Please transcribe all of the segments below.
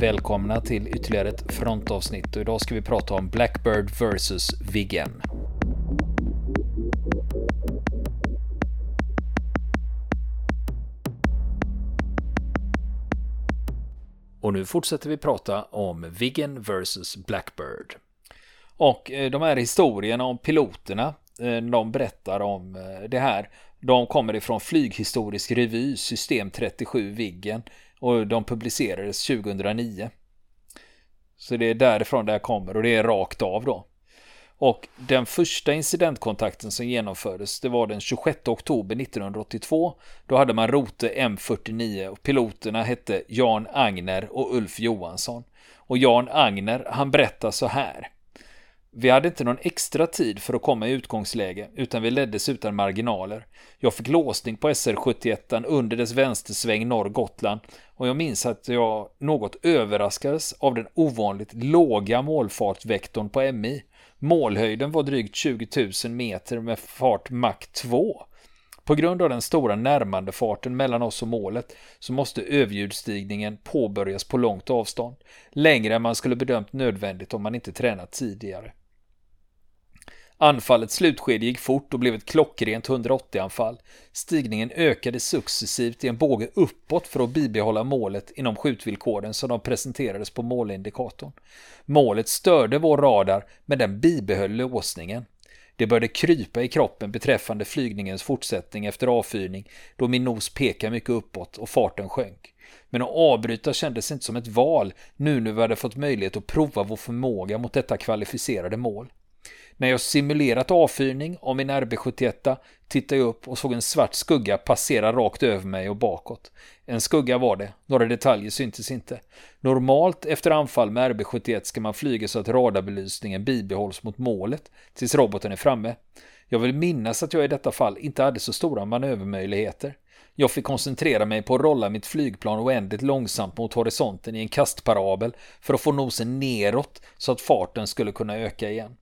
Välkomna till ytterligare ett frontavsnitt och idag ska vi prata om Blackbird vs Viggen. Och nu fortsätter vi prata om Viggen vs Blackbird. Och eh, de här historierna om piloterna, eh, de berättar om eh, det här. De kommer ifrån Flyghistorisk revy, system 37 Viggen och de publicerades 2009. Så det är därifrån det här kommer och det är rakt av då. Och den första incidentkontakten som genomfördes det var den 26 oktober 1982. Då hade man rote M49 och piloterna hette Jan Agner och Ulf Johansson. Och Jan Agner han berättar så här. Vi hade inte någon extra tid för att komma i utgångsläge, utan vi leddes utan marginaler. Jag fick låsning på SR-71 under dess vänstersväng norr Gotland och jag minns att jag något överraskades av den ovanligt låga målfartvektorn på MI. Målhöjden var drygt 20 000 meter med fart Mach 2. På grund av den stora närmandefarten mellan oss och målet så måste överljudsstigningen påbörjas på långt avstånd. Längre än man skulle bedömt nödvändigt om man inte tränat tidigare. Anfallets slutskede gick fort och blev ett klockrent 180-anfall. Stigningen ökade successivt i en båge uppåt för att bibehålla målet inom skjutvillkoren som de presenterades på målindikatorn. Målet störde vår radar, men den bibehöll låsningen. Det började krypa i kroppen beträffande flygningens fortsättning efter avfyrning då min nos pekade mycket uppåt och farten sjönk. Men att avbryta kändes inte som ett val nu när vi hade fått möjlighet att prova vår förmåga mot detta kvalificerade mål. När jag simulerat avfyrning av min RB71 tittade jag upp och såg en svart skugga passera rakt över mig och bakåt. En skugga var det, några detaljer syntes inte. Normalt efter anfall med RB71 ska man flyga så att radarbelysningen bibehålls mot målet tills roboten är framme. Jag vill minnas att jag i detta fall inte hade så stora manövermöjligheter. Jag fick koncentrera mig på att rolla mitt flygplan oändligt långsamt mot horisonten i en kastparabel för att få nosen neråt så att farten skulle kunna öka igen.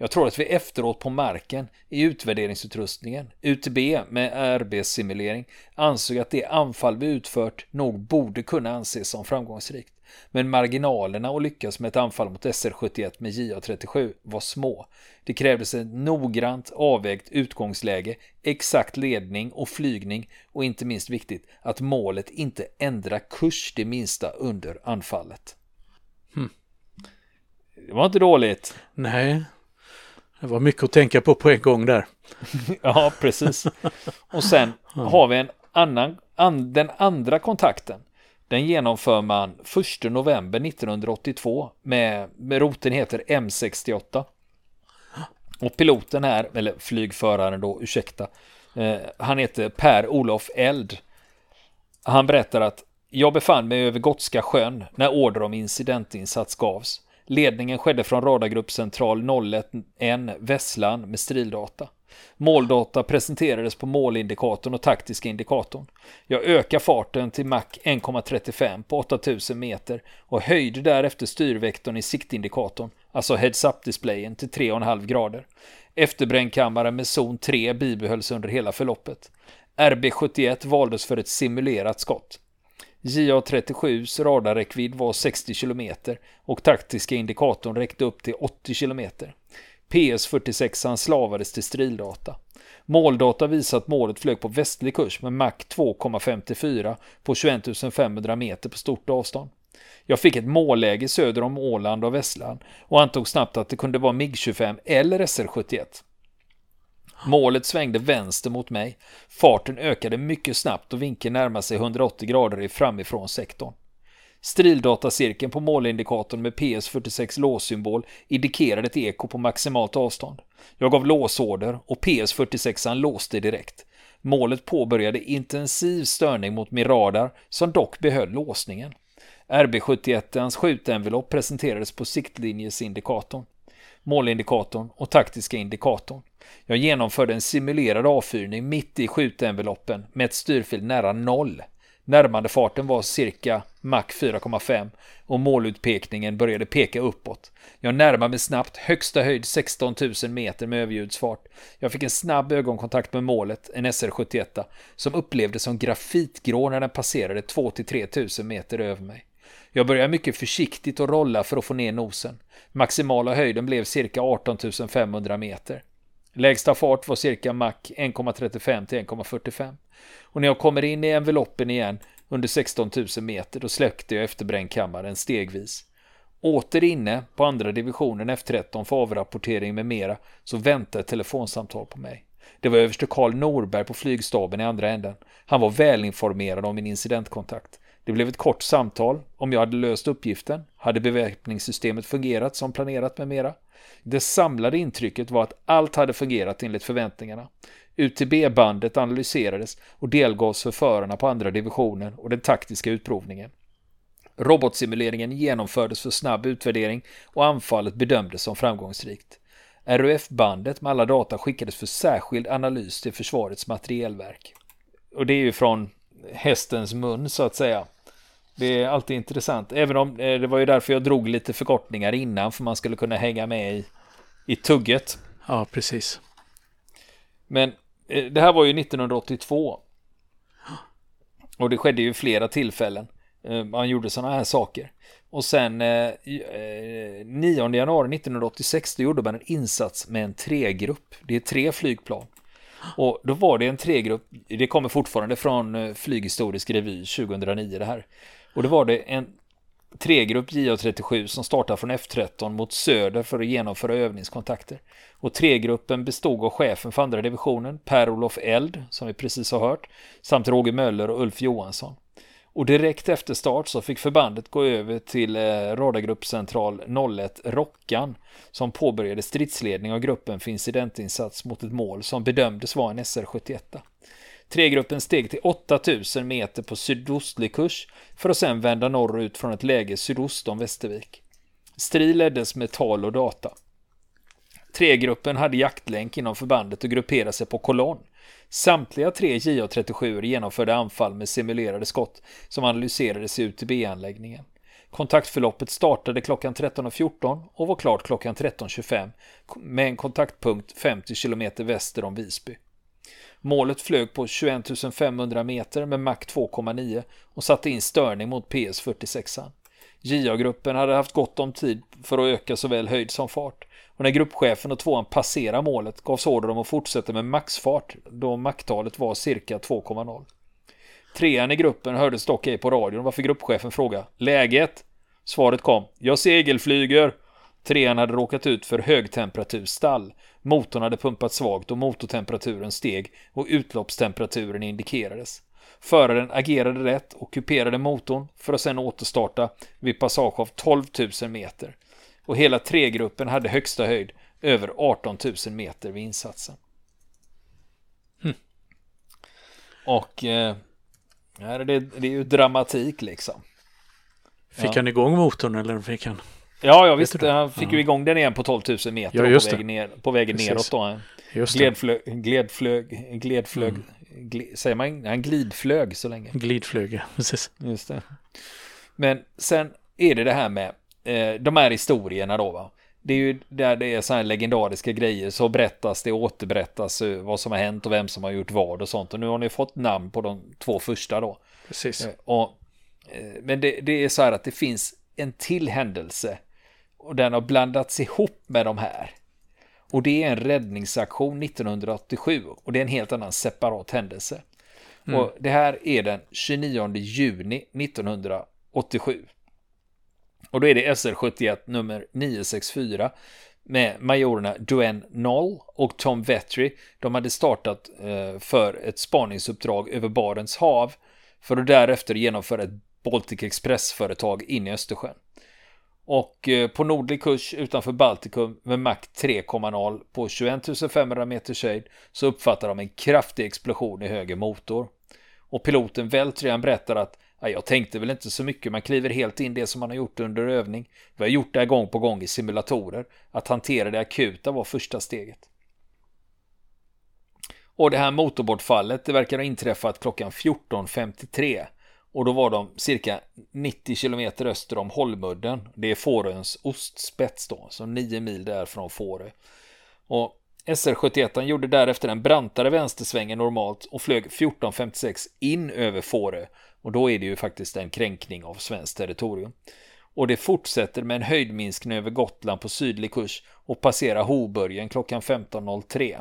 Jag tror att vi efteråt på marken i utvärderingsutrustningen, UTB med RB-simulering, ansåg att det anfall vi utfört nog borde kunna anses som framgångsrikt. Men marginalerna att lyckas med ett anfall mot SR-71 med JA-37 var små. Det krävdes ett noggrant avvägt utgångsläge, exakt ledning och flygning och inte minst viktigt att målet inte ändrar kurs det minsta under anfallet. Hmm. Det var inte dåligt. Nej, det var mycket att tänka på på en gång där. ja, precis. Och sen har vi en annan, an, den andra kontakten. Den genomför man 1 november 1982 med, med roten heter M68. Och piloten är, eller flygföraren då, ursäkta, eh, han heter Per-Olof Eld. Han berättar att jag befann mig över Gotska sjön när order om incidentinsats gavs. Ledningen skedde från radargruppcentral 01N Vesslan med strildata. Måldata presenterades på målindikatorn och taktiska indikatorn. Jag ökar farten till Mach 1,35 på 8000 meter och höjde därefter styrvektorn i siktindikatorn, alltså heads-up-displayen, till 3,5 grader. Efterbrännkammaren med zon 3 bibehölls under hela förloppet. RB71 valdes för ett simulerat skott. JA37s radarräckvidd var 60 km och taktiska indikatorn räckte upp till 80 km. PS46 slavades till strildata. Måldata visar att målet flög på västlig kurs med Mach 2,54 på 21 500 meter på stort avstånd. Jag fick ett målläge söder om Åland och Västland och antog snabbt att det kunde vara MIG-25 eller SR-71. Målet svängde vänster mot mig. Farten ökade mycket snabbt och vinkeln närmade sig 180 grader framifrån sektorn. Strildatacirkeln på målindikatorn med PS46 låssymbol indikerade ett eko på maximalt avstånd. Jag gav låsorder och PS46 låste direkt. Målet påbörjade intensiv störning mot min radar som dock behöll låsningen. RB71ans skjutenvelopp presenterades på siktlinjesindikatorn, målindikatorn och taktiska indikatorn. Jag genomförde en simulerad avfyrning mitt i skjutenveloppen med ett styrfil nära noll. Närmandefarten var cirka Mach 4,5 och målutpekningen började peka uppåt. Jag närmade mig snabbt, högsta höjd 16 000 meter med överljudsfart. Jag fick en snabb ögonkontakt med målet, en SR-71, som upplevdes som grafitgrå när den passerade 2-3 000 meter över mig. Jag började mycket försiktigt att rolla för att få ner nosen. Maximala höjden blev cirka 18 500 meter. Lägsta fart var cirka Mach 1,35 till 1,45. Och när jag kommer in i enveloppen igen under 16 000 meter då släckte jag efterbrännkammaren stegvis. Åter inne på andra divisionen F13 för avrapportering med mera så väntade ett telefonsamtal på mig. Det var överste Karl Norberg på flygstaben i andra änden. Han var välinformerad om min incidentkontakt. Det blev ett kort samtal om jag hade löst uppgiften, hade beväpningssystemet fungerat som planerat med mera. Det samlade intrycket var att allt hade fungerat enligt förväntningarna. UTB-bandet analyserades och delgavs för förarna på andra divisionen och den taktiska utprovningen. Robotsimuleringen genomfördes för snabb utvärdering och anfallet bedömdes som framgångsrikt. RUF-bandet med alla data skickades för särskild analys till Försvarets materielverk. Och det är ju från hästens mun så att säga. Det är alltid intressant, även om eh, det var ju därför jag drog lite förkortningar innan för man skulle kunna hänga med i, i tugget. Ja, precis. Men eh, det här var ju 1982. Och det skedde ju flera tillfällen. Eh, man gjorde sådana här saker. Och sen eh, 9 januari 1986 då gjorde man en insats med en tregrupp. Det är tre flygplan. Och då var det en tregrupp, det kommer fortfarande från Flyghistorisk revy 2009 det här. Och då var det en tregrupp JA37 som startade från F13 mot söder för att genomföra övningskontakter. Och tregruppen bestod av chefen för andra divisionen, Per-Olof Eld, som vi precis har hört, samt Roger Möller och Ulf Johansson. Och direkt efter start så fick förbandet gå över till eh, radargruppcentral 01 Rockan som påbörjade stridsledning av gruppen för incidentinsats mot ett mål som bedömdes vara en SR-71. Tregruppen steg till 8000 meter på sydostlig kurs för att sedan vända norrut från ett läge sydost om Västervik. Strid leddes med tal och data. Tregruppen hade jaktlänk inom förbandet och grupperade sig på kolonn. Samtliga tre JA37 genomförde anfall med simulerade skott som analyserades i UTB-anläggningen. Kontaktförloppet startade klockan 13.14 och var klart klockan 13.25 med en kontaktpunkt 50 km väster om Visby. Målet flög på 21 500 meter med Mach 2,9 och satte in störning mot PS46. JA-gruppen hade haft gott om tid för att öka såväl höjd som fart. Och när gruppchefen och tvåan passerade målet gavs order om att fortsätta med maxfart då Mach-talet var cirka 2,0. Trean i gruppen hördes dock ej på radion varför gruppchefen frågade Läget? Svaret kom Jag segelflyger Trean hade råkat ut för högtemperaturstall. Motorn hade pumpat svagt och motortemperaturen steg och utloppstemperaturen indikerades. Föraren agerade rätt och kuperade motorn för att sedan återstarta vid passage av 12 000 meter. Och hela tregruppen hade högsta höjd över 18 000 meter vid insatsen. Hm. Och eh, det, det är ju dramatik liksom. Fick ja. han igång motorn eller fick han? Ja, jag visste. Han fick ju igång den igen på 12 000 meter ja, på, vägen ner, på vägen neråt då. Gledflög, gledflög, gledflög, mm. gled, säger man? Han glidflög så länge. Glidflög, ja, precis. Just det. Men sen är det det här med eh, de här historierna då va. Det är ju där det är så här legendariska grejer så berättas det återberättas eh, vad som har hänt och vem som har gjort vad och sånt. Och nu har ni fått namn på de två första då. Precis. Eh, och, men det, det är så här att det finns en till händelse och den har blandats ihop med de här. Och det är en räddningsaktion 1987 och det är en helt annan separat händelse. Mm. Och det här är den 29 juni 1987. Och då är det SR71 nummer 964 med majorerna Duane Noll och Tom Vetri. De hade startat eh, för ett spaningsuppdrag över Barents hav för att därefter genomföra ett Baltic Express-företag in i Östersjön. Och eh, på nordlig kurs utanför Baltikum med Mach 3,0 på 21 500 meters höjd så uppfattar de en kraftig explosion i höger motor. Och piloten Veltrian berättar att jag tänkte väl inte så mycket, man kliver helt in det som man har gjort under övning. Vi har gjort det här gång på gång i simulatorer. Att hantera det akuta var första steget. Och det här motorbortfallet, det verkar ha inträffat klockan 14.53. Och då var de cirka 90 kilometer öster om Holmudden. Det är Fåröns ostspets då, så 9 mil där från Fårö. Och SR71 gjorde därefter en brantare vänstersväng än normalt och flög 14.56 in över Fårö Och då är det ju faktiskt en kränkning av svenskt territorium. Och det fortsätter med en höjdminskning över Gotland på sydlig kurs och passerar Hoburgen klockan 15.03.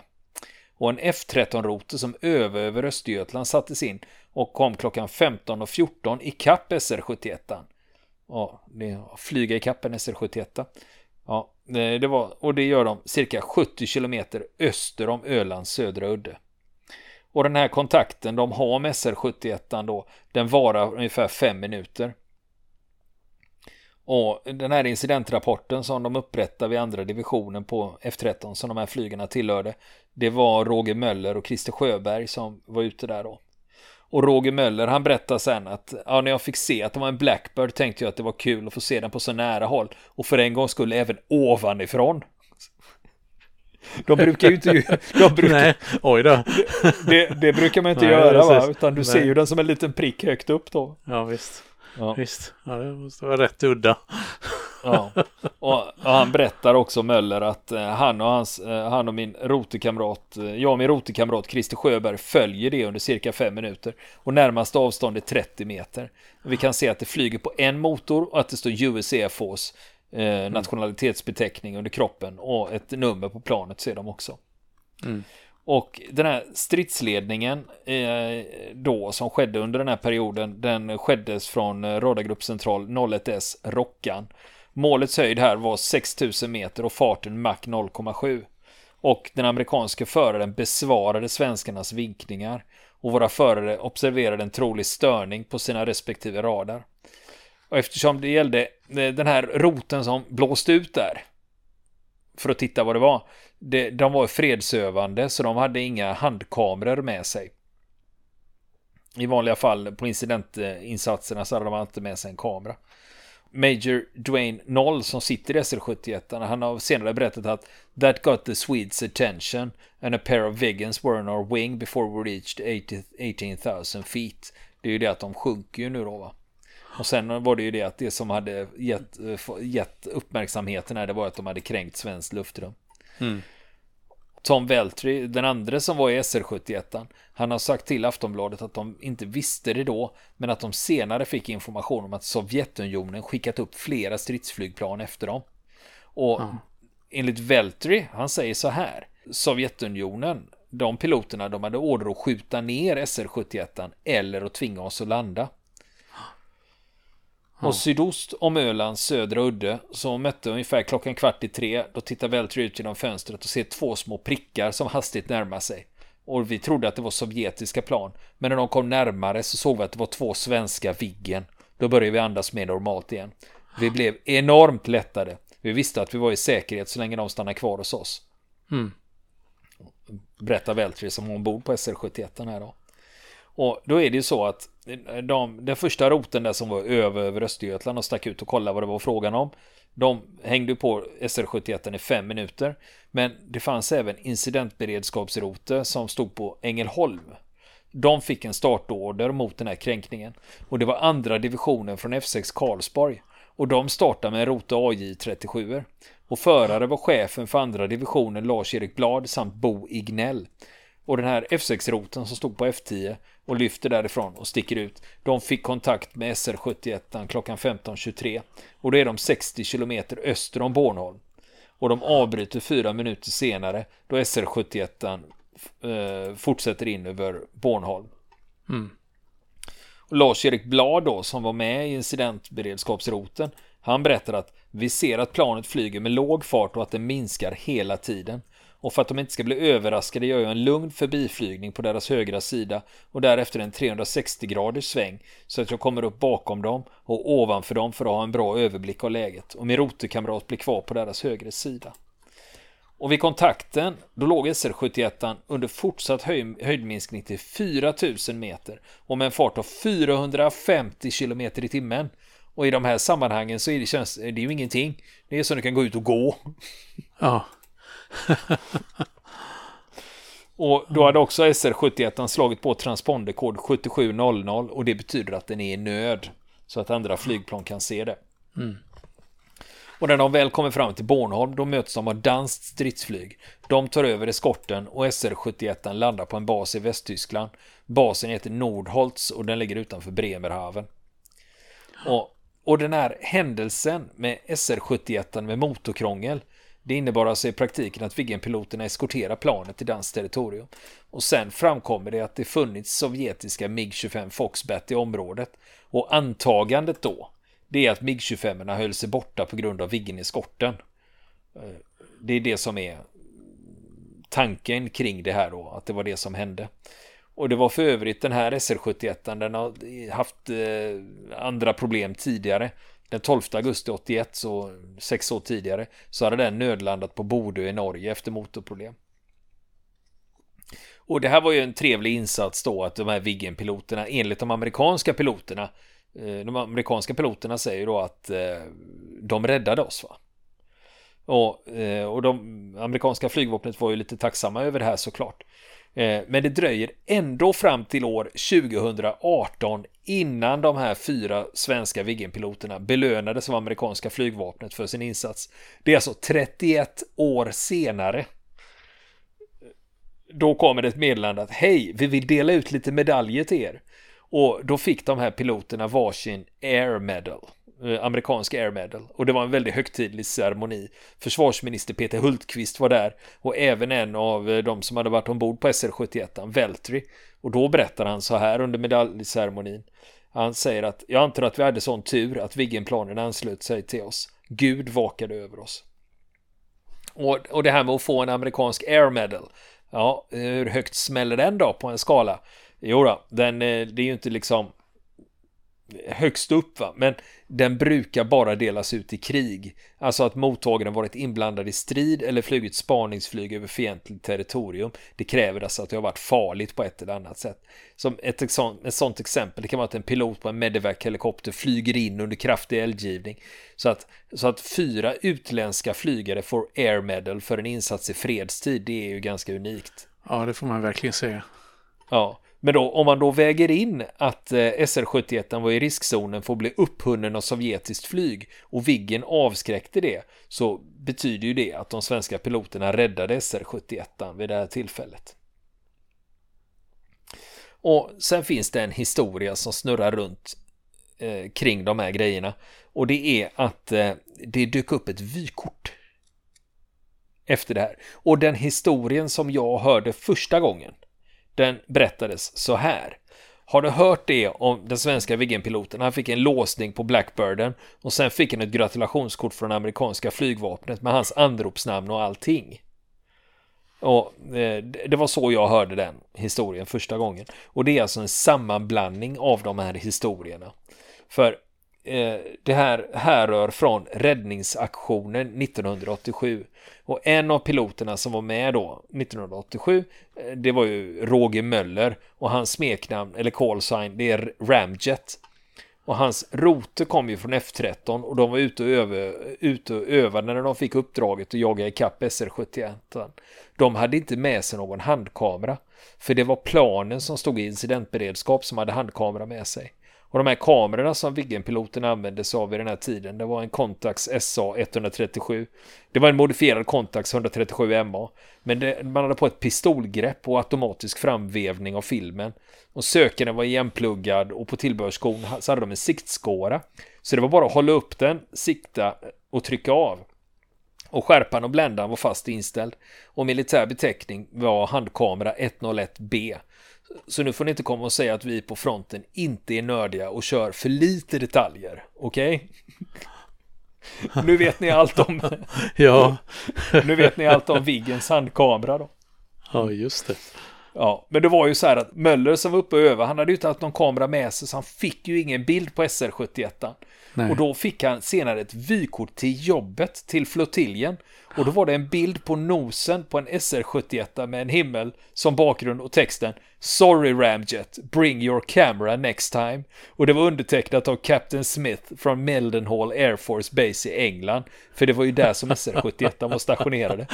Och en F13-roter som över över Östergötland sattes in och kom klockan 15.14 i kapp SR-71. Ja, det flyga i en SR-71. Ja, det var, och det gör de cirka 70 kilometer öster om Ölands södra udde. Och den här kontakten de har med SR-71 då, den varar ungefär fem minuter. Och den här incidentrapporten som de upprättar vid andra divisionen på F13 som de här flygarna tillhörde. Det var Roger Möller och Christer Sjöberg som var ute där då. Och Roger Möller han berättar sen att ja, när jag fick se att det var en Blackbird tänkte jag att det var kul att få se den på så nära håll. Och för en gång skulle även ovanifrån. De brukar ju inte... De brukar, Nej, oj då. Det, det brukar man inte Nej, göra va? Utan du Nej. ser ju den som en liten prick högt upp då. Ja visst. Ja. Visst, ja, det måste vara rätt udda. Ja, och, och, han berättar också Möller att eh, han och, hans, eh, han och min rotekamrat, eh, jag och min rotekamrat Christer Sjöberg följer det under cirka fem minuter och närmaste avstånd är 30 meter. Vi kan se att det flyger på en motor och att det står US Force eh, nationalitetsbeteckning under kroppen och ett nummer på planet ser de också. Mm. Och den här stridsledningen eh, då som skedde under den här perioden, den skeddes från eh, radargrupp central 01S Rockan. Målets höjd här var 6000 meter och farten Mach 0,7. Och den amerikanske föraren besvarade svenskarnas vinkningar och våra förare observerade en trolig störning på sina respektive radar. Och eftersom det gällde eh, den här roten som blåste ut där för att titta vad det var. Det, de var fredsövande så de hade inga handkameror med sig. I vanliga fall på incidentinsatserna eh, så hade de inte med sig en kamera. Major Dwayne Noll som sitter i SL-71 han har senare berättat att That got the Swedes attention and a pair of Viggens were on our wing before we reached 18,000 feet. Det är ju det att de sjunker ju nu då va. Och sen var det ju det att det som hade gett, gett uppmärksamheten här, det var att de hade kränkt svenskt luftrum. Mm. Tom Veltri, den andra som var i SR71, han har sagt till Aftonbladet att de inte visste det då, men att de senare fick information om att Sovjetunionen skickat upp flera stridsflygplan efter dem. Och mm. enligt Veltri, han säger så här, Sovjetunionen, de piloterna, de hade order att skjuta ner SR71 eller att tvinga oss att landa. Och sydost om Ölands södra udde så mötte ungefär klockan kvart i tre. Då tittar Veltri ut genom fönstret och ser två små prickar som hastigt närmar sig. Och vi trodde att det var sovjetiska plan. Men när de kom närmare så såg vi att det var två svenska Viggen. Då började vi andas mer normalt igen. Vi blev enormt lättade. Vi visste att vi var i säkerhet så länge de stannade kvar hos oss. Mm. Berättar Veltri som ombord på SR-71 här då. Och då är det ju så att Eh, de, den första roten där som var över, över Östergötland och stack ut och kollade vad det var frågan om. De hängde på SR71 i fem minuter. Men det fanns även incidentberedskapsrote som stod på Ängelholm. De fick en startorder mot den här kränkningen. Och det var andra divisionen från F6 Karlsborg. Och de startade med en rota AJ37. Och förare var chefen för andra divisionen Lars-Erik Blad samt Bo Ignell. Och den här F6-roten som stod på F10 och lyfter därifrån och sticker ut. De fick kontakt med SR71 klockan 15.23 och då är de 60 kilometer öster om Bornholm. Och de avbryter fyra minuter senare då SR71 eh, fortsätter in över Bornholm. Mm. Lars-Erik Blad då som var med i incidentberedskapsroten han berättar att vi ser att planet flyger med låg fart och att det minskar hela tiden. Och för att de inte ska bli överraskade gör jag en lugn förbiflygning på deras högra sida och därefter en 360 graders sväng så att jag kommer upp bakom dem och ovanför dem för att ha en bra överblick av läget och min rotekamrat blir kvar på deras högra sida. Och vid kontakten, då låg SR-71 under fortsatt höj höjdminskning till 4000 meter och med en fart av 450 km i timmen. Och i de här sammanhangen så är det, känns, det är ju ingenting. Det är så du kan gå ut och gå. Ja. och då hade också SR71 slagit på transponderkod 7700 och det betyder att den är i nöd. Så att andra flygplan kan se det. Mm. Och när de väl kommer fram till Bornholm då möts de av danskt stridsflyg. De tar över eskorten och SR-71 landar på en bas i Västtyskland. Basen heter Nordholz och den ligger utanför Bremerhaven. Och, och den här händelsen med SR-71 med motorkrångel det innebar alltså i praktiken att Viggenpiloterna eskorterar planet till danskt territorium. Och sen framkommer det att det funnits sovjetiska MiG-25 Foxbat i området. Och antagandet då, det är att MiG-25 höll sig borta på grund av Viggen-eskorten. Eh, det är det som är tanken kring det här då, att det var det som hände. Och det var för övrigt den här SR-71, den har haft eh, andra problem tidigare. Den 12 augusti 81, så sex år tidigare, så hade den nödlandat på Bodö i Norge efter motorproblem. Och det här var ju en trevlig insats då att de här Viggen-piloterna, enligt de amerikanska piloterna, eh, de amerikanska piloterna säger då att eh, de räddade oss va. Och, eh, och de amerikanska flygvapnet var ju lite tacksamma över det här såklart. Eh, men det dröjer ändå fram till år 2018 innan de här fyra svenska Viggenpiloterna belönades av amerikanska flygvapnet för sin insats. Det är alltså 31 år senare. Då kommer det ett meddelande att hej, vi vill dela ut lite medaljer till er. Och då fick de här piloterna varsin Air Medal. Eh, amerikansk Air Medal. Och det var en väldigt högtidlig ceremoni. Försvarsminister Peter Hultqvist var där och även en av eh, de som hade varit ombord på SR-71, Veltri. Och då berättar han så här under medaljceremonin. Han säger att jag antar att vi hade sån tur att Viggenplanen anslöt sig till oss. Gud vakade över oss. Och, och det här med att få en amerikansk Air Medal. Ja, hur högt smäller den då på en skala? Jo då, den, eh, det är ju inte liksom högst upp va, men den brukar bara delas ut i krig. Alltså att mottagaren varit inblandad i strid eller flugit spaningsflyg över fientligt territorium. Det kräver alltså att det har varit farligt på ett eller annat sätt. Som ett, ett sånt exempel, det kan vara att en pilot på en Medevac-helikopter flyger in under kraftig eldgivning. Så att, så att fyra utländska flygare får Air Medal för en insats i fredstid, det är ju ganska unikt. Ja, det får man verkligen säga. Ja, men då, om man då väger in att eh, SR-71 var i riskzonen för att bli upphunnen av sovjetiskt flyg och Viggen avskräckte det så betyder ju det att de svenska piloterna räddade SR-71 vid det här tillfället. Och sen finns det en historia som snurrar runt eh, kring de här grejerna och det är att eh, det dök upp ett vykort efter det här. Och den historien som jag hörde första gången den berättades så här. Har du hört det om den svenska Viggenpiloten? Han fick en låsning på Blackbirden och sen fick han ett gratulationskort från amerikanska flygvapnet med hans anropsnamn och allting. Och eh, det var så jag hörde den historien första gången. Och det är alltså en sammanblandning av de här historierna. För Eh, det här härrör från räddningsaktionen 1987. Och en av piloterna som var med då 1987 eh, det var ju Roger Möller och hans smeknamn eller call sign det är Ramjet. Och hans rote kom ju från F13 och de var ute och, över, ute och övade när de fick uppdraget att jaga ikapp SR-71. De hade inte med sig någon handkamera. För det var planen som stod i incidentberedskap som hade handkamera med sig. Och de här kamerorna som Viggen-piloten använde sig av vid den här tiden, det var en Contax SA 137. Det var en modifierad Contax 137 MA. Men det, man hade på ett pistolgrepp och automatisk framvevning av filmen. Och sökaren var igenpluggad och på tillbehörsskon så hade de en siktskåra. Så det var bara att hålla upp den, sikta och trycka av. Och skärpan och bländan var fast inställd. Och militär beteckning var handkamera 101B. Så nu får ni inte komma och säga att vi på fronten inte är nördiga och kör för lite detaljer. Okej? Okay? Nu vet ni allt om... ja. nu vet ni allt om Viggens handkamera då. Ja, just det. Ja, men det var ju så här att Möller som var uppe och övade, han hade ju inte haft någon kamera med sig så han fick ju ingen bild på SR-71. Och då fick han senare ett vykort till jobbet, till flottiljen. Och då var det en bild på nosen på en SR-71 med en himmel som bakgrund och texten Sorry Ramjet, bring your camera next time. Och det var undertecknat av Captain Smith från Mildenhall Air Force Base i England. För det var ju där som SR-71 var stationerade.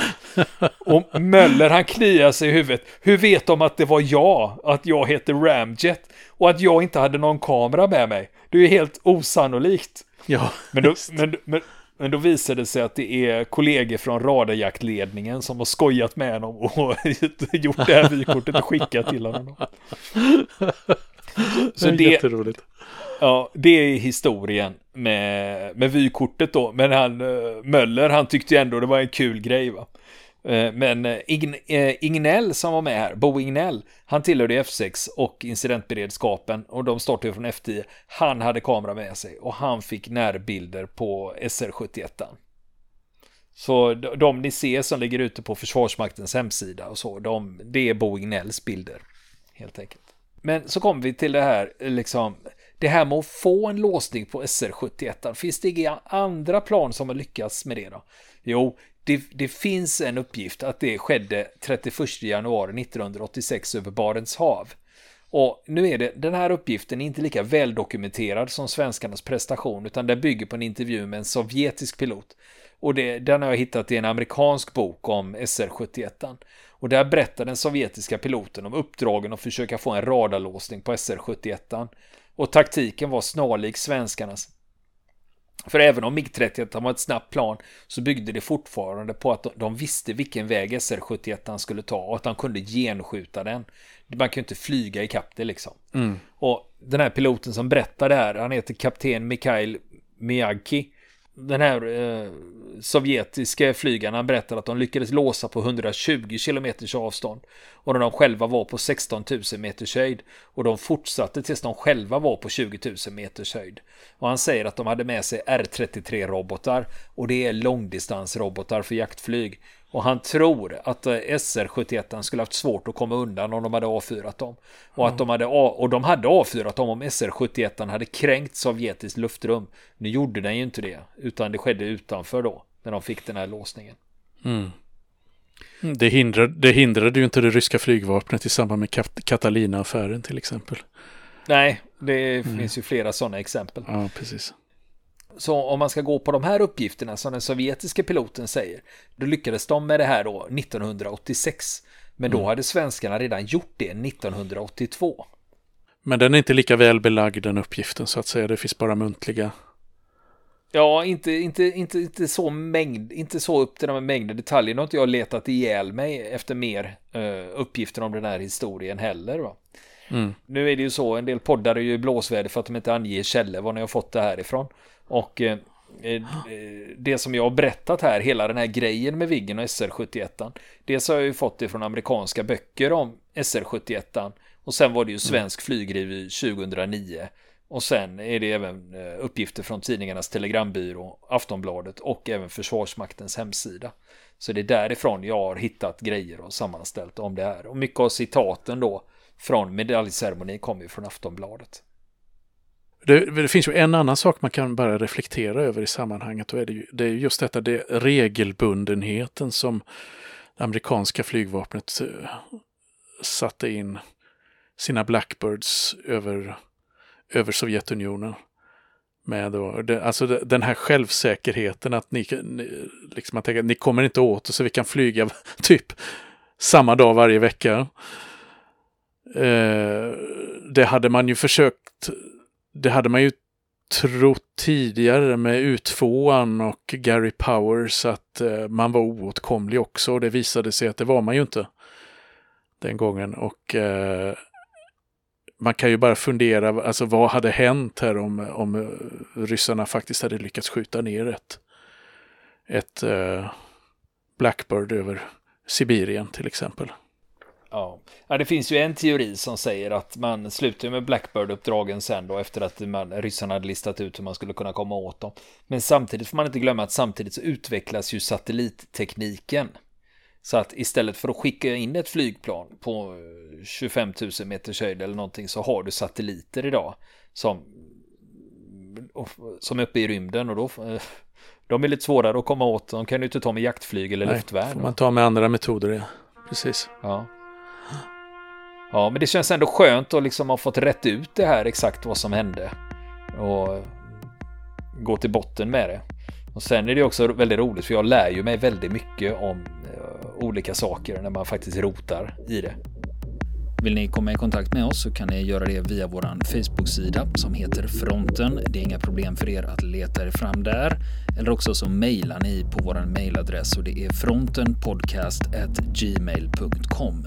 Och Möller han kliar sig i huvudet. Hur vet de att det var jag? Att jag heter Ramjet? Och att jag inte hade någon kamera med mig? Det är ju helt osannolikt. Ja, Men då, men, men, men då visade det sig att det är kollegor från radarjaktledningen som har skojat med honom och gjort det här vykortet och skickat till honom. Så det är jätteroligt. Ja, det är historien med, med vykortet då. Men han, eh, Möller, han tyckte ändå det var en kul grej va. Eh, men eh, eh, Ignell som var med här, Bo Ignell, han tillhörde F6 och incidentberedskapen och de startade från F10. Han hade kamera med sig och han fick närbilder på SR71. Så de, de ni ser som ligger ute på Försvarsmaktens hemsida och så, de, det är Bo Ignells bilder. Helt enkelt. Men så kommer vi till det här, liksom, det här med att få en låsning på SR71. Finns det inga andra plan som har lyckats med det då? Jo, det, det, finns en uppgift att det skedde 31 januari 1986 över Barents hav. Och nu är det, den här uppgiften är inte lika väldokumenterad som svenskarnas prestation utan den bygger på en intervju med en sovjetisk pilot. Och det, den har jag hittat i en amerikansk bok om SR-71. Och där berättar den sovjetiska piloten om uppdragen att försöka få en radarlåsning på SR-71. Och taktiken var snarlik svenskarnas. För även om MiG-31 var ett snabbt plan så byggde det fortfarande på att de visste vilken väg SR-71 skulle ta och att de kunde genskjuta den. Man kan ju inte flyga i det liksom. Mm. Och den här piloten som berättar det här, han heter kapten Mikhail Miyagi den här eh, sovjetiska flygarna berättar att de lyckades låsa på 120 km avstånd. Och när de själva var på 16 000 meters höjd. Och de fortsatte tills de själva var på 20 000 meters höjd. Och han säger att de hade med sig R33-robotar. Och det är långdistansrobotar för jaktflyg. Och han tror att eh, SR-71 skulle haft svårt att komma undan om de hade avfyrat dem. Och, att de hade, och de hade avfyrat dem om SR-71 hade kränkt sovjetiskt luftrum. Nu gjorde den ju inte det, utan det skedde utanför då, när de fick den här låsningen. Mm. Det, hindrade, det hindrade ju inte det ryska flygvapnet i samband med Catalina-affären till exempel. Nej, det mm. finns ju flera sådana exempel. Ja, precis. Så om man ska gå på de här uppgifterna som den sovjetiska piloten säger, då lyckades de med det här då 1986. Men då mm. hade svenskarna redan gjort det 1982. Men den är inte lika väl belagd den uppgiften så att säga, det finns bara muntliga. Ja, inte, inte, inte, inte så mängd, inte så upp till de mängden detaljer. Nu har inte jag letat ihjäl mig efter mer uh, uppgifter om den här historien heller. Va? Mm. Nu är det ju så, en del poddar är ju blåsväder för att de inte anger källor var ni har fått det här ifrån. Och eh, eh, det som jag har berättat här, hela den här grejen med Viggen och SR-71. Dels har jag ju fått det från amerikanska böcker om SR-71. Och sen var det ju mm. Svensk flygrevy 2009. Och sen är det även eh, uppgifter från tidningarnas telegrambyrå, Aftonbladet och även Försvarsmaktens hemsida. Så det är därifrån jag har hittat grejer och sammanställt om det här. Och mycket av citaten då från medaljceremonin kommer ju från Aftonbladet. Det, det, finns ju en annan sak man kan bara reflektera över i sammanhanget och är det, ju, det är just detta det regelbundenheten som det amerikanska flygvapnet eh, satte in sina Blackbirds över, över Sovjetunionen. Med då, det, alltså det, den här självsäkerheten att ni, ni, liksom man tänker, ni kommer inte åt oss så vi kan flyga typ samma dag varje vecka. Eh, det hade man ju försökt det hade man ju trott tidigare med U2 och Gary Powers att eh, man var oåtkomlig också och det visade sig att det var man ju inte den gången och eh, man kan ju bara fundera, alltså vad hade hänt här om, om eh, ryssarna faktiskt hade lyckats skjuta ner ett, ett eh, Blackbird över Sibirien till exempel. Ja. ja, det finns ju en teori som säger att man slutar med Blackbird-uppdragen sen då efter att man, ryssarna hade listat ut hur man skulle kunna komma åt dem. Men samtidigt får man inte glömma att samtidigt så utvecklas ju satellittekniken. Så att istället för att skicka in ett flygplan på 25 000 meters höjd eller någonting så har du satelliter idag som, som är uppe i rymden och då de är lite svårare att komma åt. De kan ju inte ta med jaktflyg eller Nej, luftvärn. får man ta med andra metoder, ja. Precis. Ja. Ja, men det känns ändå skönt att liksom ha fått rätt ut det här exakt vad som hände. Och gå till botten med det. Och sen är det också väldigt roligt för jag lär ju mig väldigt mycket om eh, olika saker när man faktiskt rotar i det. Vill ni komma i kontakt med oss så kan ni göra det via vår Facebook-sida som heter Fronten. Det är inga problem för er att leta er fram där. Eller också så mejlar ni på vår mejladress och det är frontenpodcast.gmail.com.